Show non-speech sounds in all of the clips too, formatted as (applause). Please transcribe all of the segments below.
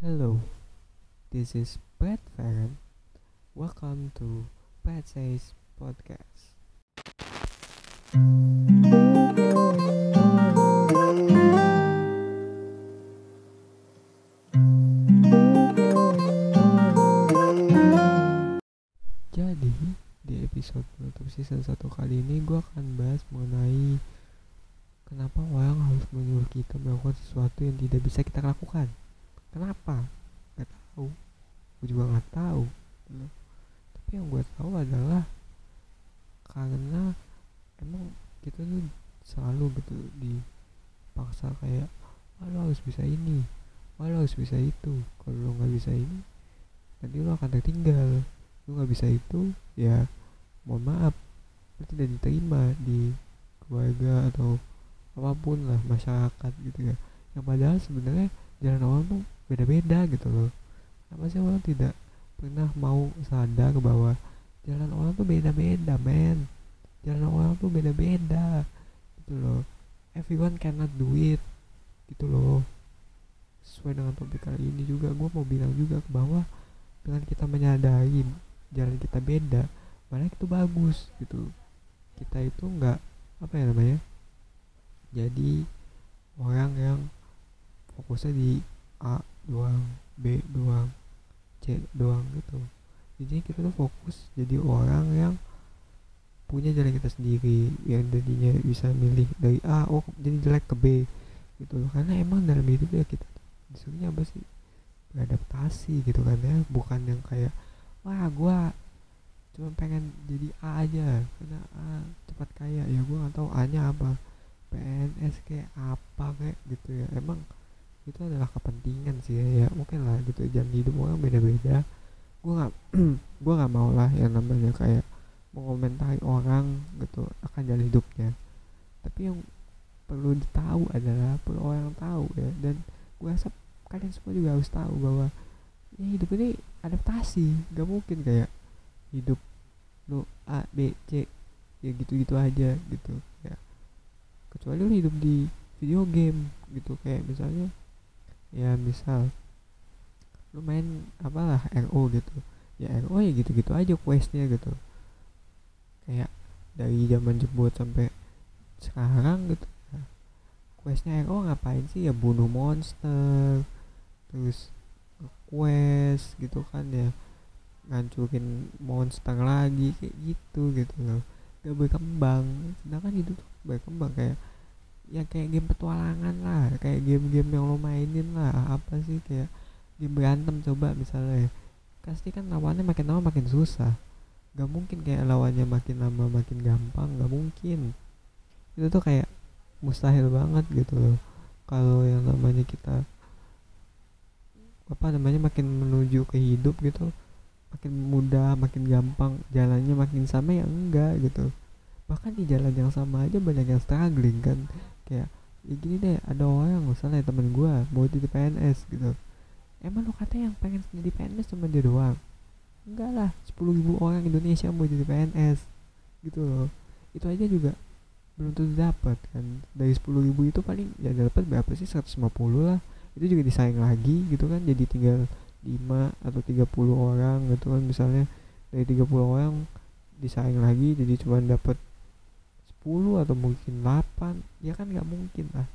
Hello, this is Brad Farron. Welcome to Brad Says Podcast. Jadi, di episode penutup season 1 kali ini gue akan bahas mengenai kenapa orang harus menyuruh kita melakukan sesuatu yang tidak bisa kita lakukan. Kenapa? Gak tahu. Gue juga gak tahu. gitu. Tapi yang gue tahu adalah karena emang kita tuh selalu gitu dipaksa kayak wah lo harus bisa ini wah lo harus bisa itu kalau lo nggak bisa ini nanti lo akan tertinggal lo nggak bisa itu ya mohon maaf lo tidak diterima di keluarga atau apa pun lah masyarakat gitu ya yang padahal sebenarnya jalan orang tuh beda-beda gitu loh. Kenapa sih orang tidak pernah mau sadar bahwa jalan orang tuh beda-beda men? Jalan orang tuh beda-beda gitu loh. Everyone cannot do it gitu loh. Sesuai dengan topik kali ini juga gue mau bilang juga ke bawah dengan kita menyadari jalan kita beda mana itu bagus gitu. Kita itu nggak apa ya namanya jadi orang yang fokusnya di A doang B doang C doang gitu. Jadi kita tuh fokus jadi orang yang punya jalan kita sendiri yang jadinya bisa milih dari A oh jadi jelek ke B gitu loh. Karena emang dalam hidup ya kita disuruhnya apa sih? Beradaptasi gitu kan ya bukan yang kayak wah gua cuma pengen jadi A aja karena A cepat kaya. Ya gua nggak tahu A nya apa PNS kayak apa kayak gitu ya. Emang itu adalah kepentingan sih ya, ya mungkin lah gitu jalan hidup orang beda-beda. Gua nggak (clears throat) gua nggak mau lah yang namanya kayak mengomentari orang gitu akan jalan hidupnya. Tapi yang perlu ditahu adalah perlu orang tahu ya. Dan gue rasa kalian semua juga harus tahu bahwa ya hidup ini adaptasi. Gak mungkin kayak hidup lo A B C ya gitu-gitu aja gitu ya. Kecuali lo hidup di video game gitu kayak misalnya ya misal. Lu main apalah RO gitu. Ya RO ya gitu-gitu aja questnya gitu. Kayak dari zaman jebot sampai sekarang gitu. Ya. questnya RO ngapain sih? Ya bunuh monster terus quest gitu kan ya. Ngancurin monster lagi kayak gitu gitu loh. Gak berkembang. Sedangkan hidup tuh berkembang kayak ya kayak game petualangan lah kayak game-game yang lo mainin lah apa sih kayak game berantem coba misalnya pasti kan lawannya makin lama makin susah. Gak mungkin kayak lawannya makin lama makin gampang gak mungkin. Itu tuh kayak mustahil banget gitu loh. Kalau yang namanya kita apa namanya makin menuju ke hidup gitu makin mudah makin gampang jalannya makin sama ya enggak gitu. Bahkan di jalan yang sama aja banyak yang struggling kan kayak ya gini deh ada orang misalnya temen gue mau jadi PNS gitu. Emang lo kata yang pengen jadi PNS cuma dia doang? Enggak lah 10 ribu orang Indonesia mau jadi PNS gitu loh. Itu aja juga belum tentu dapat kan. Dari 10 ribu itu paling ya dapat berapa sih 150 lah. Itu juga disaing lagi gitu kan jadi tinggal 5 atau 30 orang gitu kan misalnya. Dari 30 orang disaing lagi jadi cuma dapat 10 atau mungkin 8 ya kan nggak mungkin lah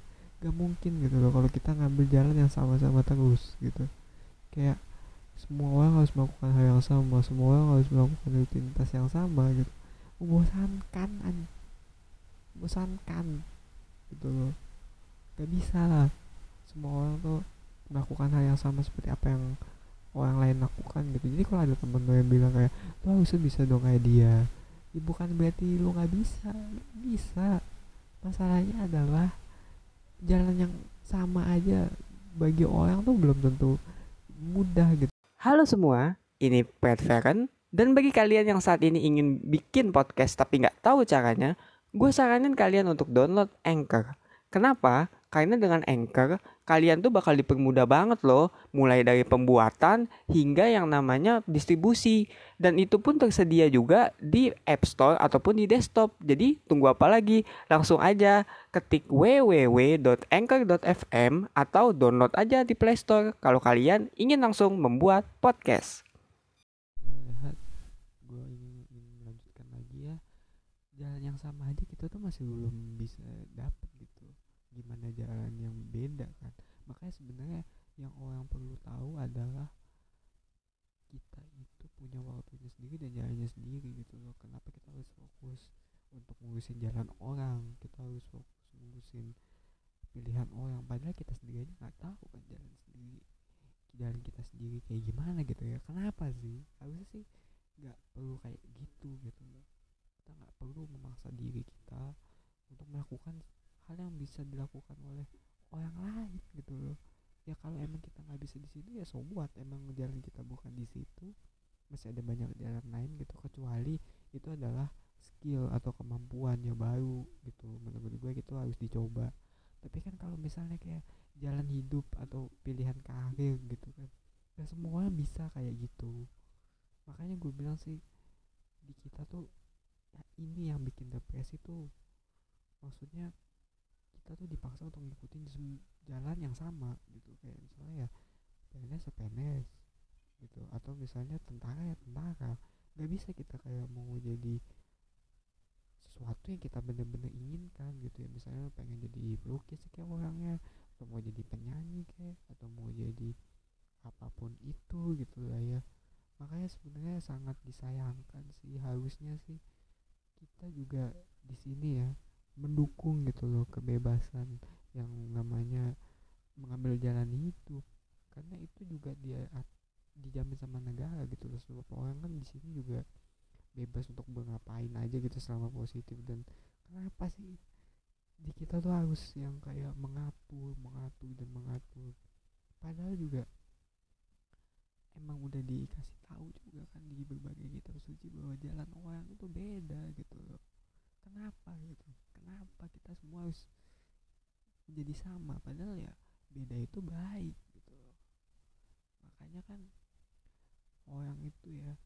nggak mungkin gitu loh kalau kita ngambil jalan yang sama-sama terus gitu. Kayak semua orang harus melakukan hal yang sama semua orang harus melakukan rutinitas yang sama gitu. Membosankan an membosankan gitu loh. Gak bisa lah. Semua orang tuh melakukan hal yang sama seperti apa yang orang lain lakukan gitu. Jadi kalau ada temen lo yang bilang kayak lo harusnya bisa dong kayak dia ya bukan berarti lo nggak bisa bisa masalahnya adalah jalan yang sama aja bagi orang tuh belum tentu mudah gitu Halo semua, ini Pat Feren. Dan bagi kalian yang saat ini ingin bikin podcast tapi nggak tahu caranya, gue saranin kalian untuk download Anchor. Kenapa? Karena dengan Anchor, kalian tuh bakal dipermudah banget loh, mulai dari pembuatan hingga yang namanya distribusi. Dan itu pun tersedia juga di App Store ataupun di desktop. Jadi tunggu apa lagi? Langsung aja ketik www.anchor.fm atau download aja di Play Store kalau kalian ingin langsung membuat podcast. gue ingin, lagi ya jalan yang sama aja kita tuh masih belum bisa gitu gimana jalan yang beda kan. Makanya sebenarnya yang orang perlu tahu adalah kita itu punya waktunya sendiri dan jalannya sendiri gitu loh. Kenapa kita harus fokus untuk ngurusin jalan orang? Kita harus fokus ngurusin pilihan orang. Padahal kita sendiri aja nggak tahu kan jalan sendiri jalan kita sendiri kayak gimana gitu ya. Kenapa sih? Harusnya sih nggak perlu kayak gitu gitu loh. Kita nggak perlu memaksa diri kita untuk melakukan hal yang bisa dilakukan oleh orang lain gitu loh. Ya kalau emang kita nggak bisa di situ ya so what? Emang jalan kita bukan di situ. Masih ada banyak jalan lain gitu kecuali itu adalah skill atau kemampuan yang baru gitu menurut gue gitu harus dicoba. Tapi kan kalau misalnya kayak jalan hidup atau pilihan karir gitu kan ya semua bisa kayak gitu. Makanya gue bilang sih di kita tuh ya ini yang bikin depresi tuh. Maksudnya kita tuh dipaksa untuk ngikutin jalan yang sama gitu. Kayak misalnya ya PNS ya PNS gitu. Atau misalnya tentara ya tentara. Nggak bisa kita kayak mau jadi sesuatu yang kita bener-bener inginkan gitu ya. Misalnya pengen jadi pelukis kayak orangnya atau mau jadi penyanyi kayak atau mau jadi apa pun itu gitu lah ya. Makanya sebenarnya sangat disayangkan sih harusnya sih kita juga di sini ya mendukung gitu loh kebebasan yang namanya mengambil jalan hidup. Karena itu juga dia dijamin sama negara gitu loh. Sebab orang kan di sini juga bebas untuk ngapain aja gitu selama positif. Dan kenapa sih di kita tuh harus yang kayak mengatur mengatur dan mengatur? Padahal juga emang udah dikasih tahu juga kan di berbagai kitab suci bahwa jalan orang itu beda gitu loh. Kenapa gitu kenapa kita semua harus menjadi sama? Padahal ya beda itu baik gitu. Loh makanya kan orang itu ya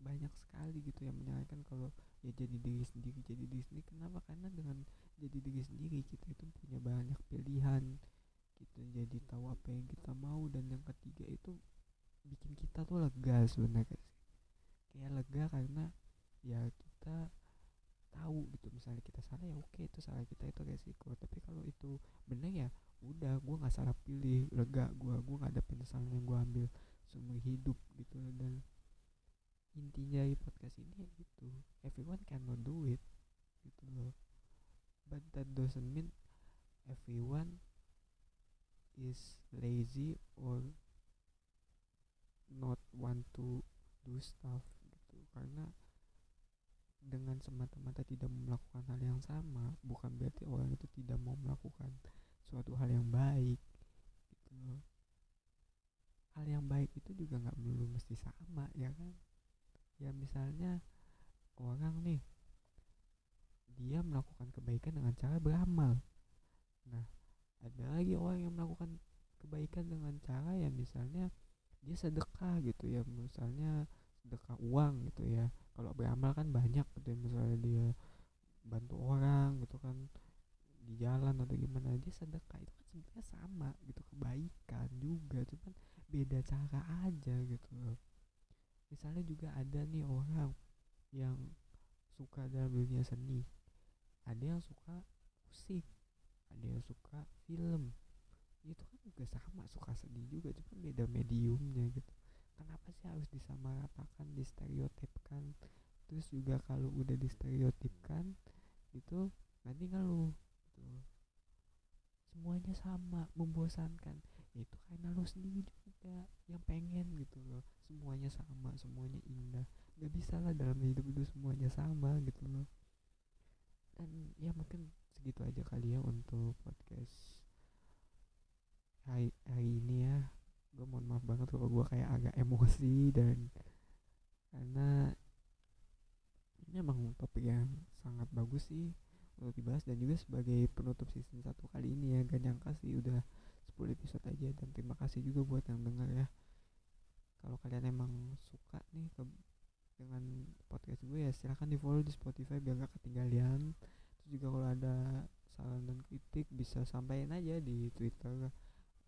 banyak sekali gitu yang menyarankan kalau ya jadi diri sendiri jadi diri sendiri. Kenapa? Karena dengan jadi diri sendiri kita itu punya banyak pilihan. Kita jadi tahu apa yang kita mau dan yang ketiga itu bikin kita tuh lega sebenarnya sih kayak lega karena ya misalnya kita salah ya oke itu salah kita itu resiko. Tapi kalau itu benar ya udah gue nggak salah pilih lega gue gue nggak ada penyesalan yang gue ambil seumur hidup gitu dan intinya dari podcast ini ya gitu. Everyone cannot do it gitu loh. But that doesn't mean everyone is lazy or not want to do stuff gitu. Karena dengan semata-mata tidak melakukan hal yang sama bukan berarti orang itu tidak mau melakukan suatu hal yang baik gitu loh. Hal yang baik itu juga nggak melulu mesti sama ya kan? Ya misalnya orang nih dia melakukan kebaikan dengan cara beramal. Nah ada lagi orang yang melakukan kebaikan dengan cara ya misalnya dia sedekah gitu ya misalnya sedekah uang gitu ya. Kalau beramal kan banyak gitu ya misalnya dia bantu orang gitu kan di jalan atau gimana dia sedekah itu kan sebenarnya sama gitu kebaikan juga cuman beda cara aja gitu misalnya juga ada nih orang yang suka dalam dunia seni ada yang suka musik ada yang suka film itu kan juga sama suka sedih juga cuma beda mediumnya gitu kenapa sih harus disamaratakan distereotipkan? Terus juga kalau udah distereotipkan itu nanti ngeluh gitu. Semuanya sama membosankan. Ya itu karena lo sendiri juga yang pengen gitu loh. Semuanya sama semuanya indah. Nggak bisa lah dalam hidup itu semuanya sama gitu loh. Dan ya mungkin segitu aja kali ya untuk podcast hari, hari ini ya maaf banget kalau gue kayak agak emosi dan karena ini emang topik yang sangat bagus sih untuk dibahas dan juga sebagai penutup season satu kali ini ya. Gak nyangka sih udah 10 episode aja dan terima kasih juga buat yang dengar ya. Kalau kalian emang suka nih ke dengan podcast gue ya silahkan di follow di Spotify biar gak ketinggalan. Terus juga kalau ada saran dan kritik bisa sampaikan aja di Twitter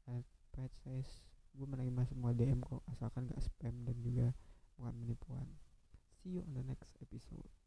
at gue menerima semua DM kok asalkan gak spam dan juga bukan penipuan. See you on the next episode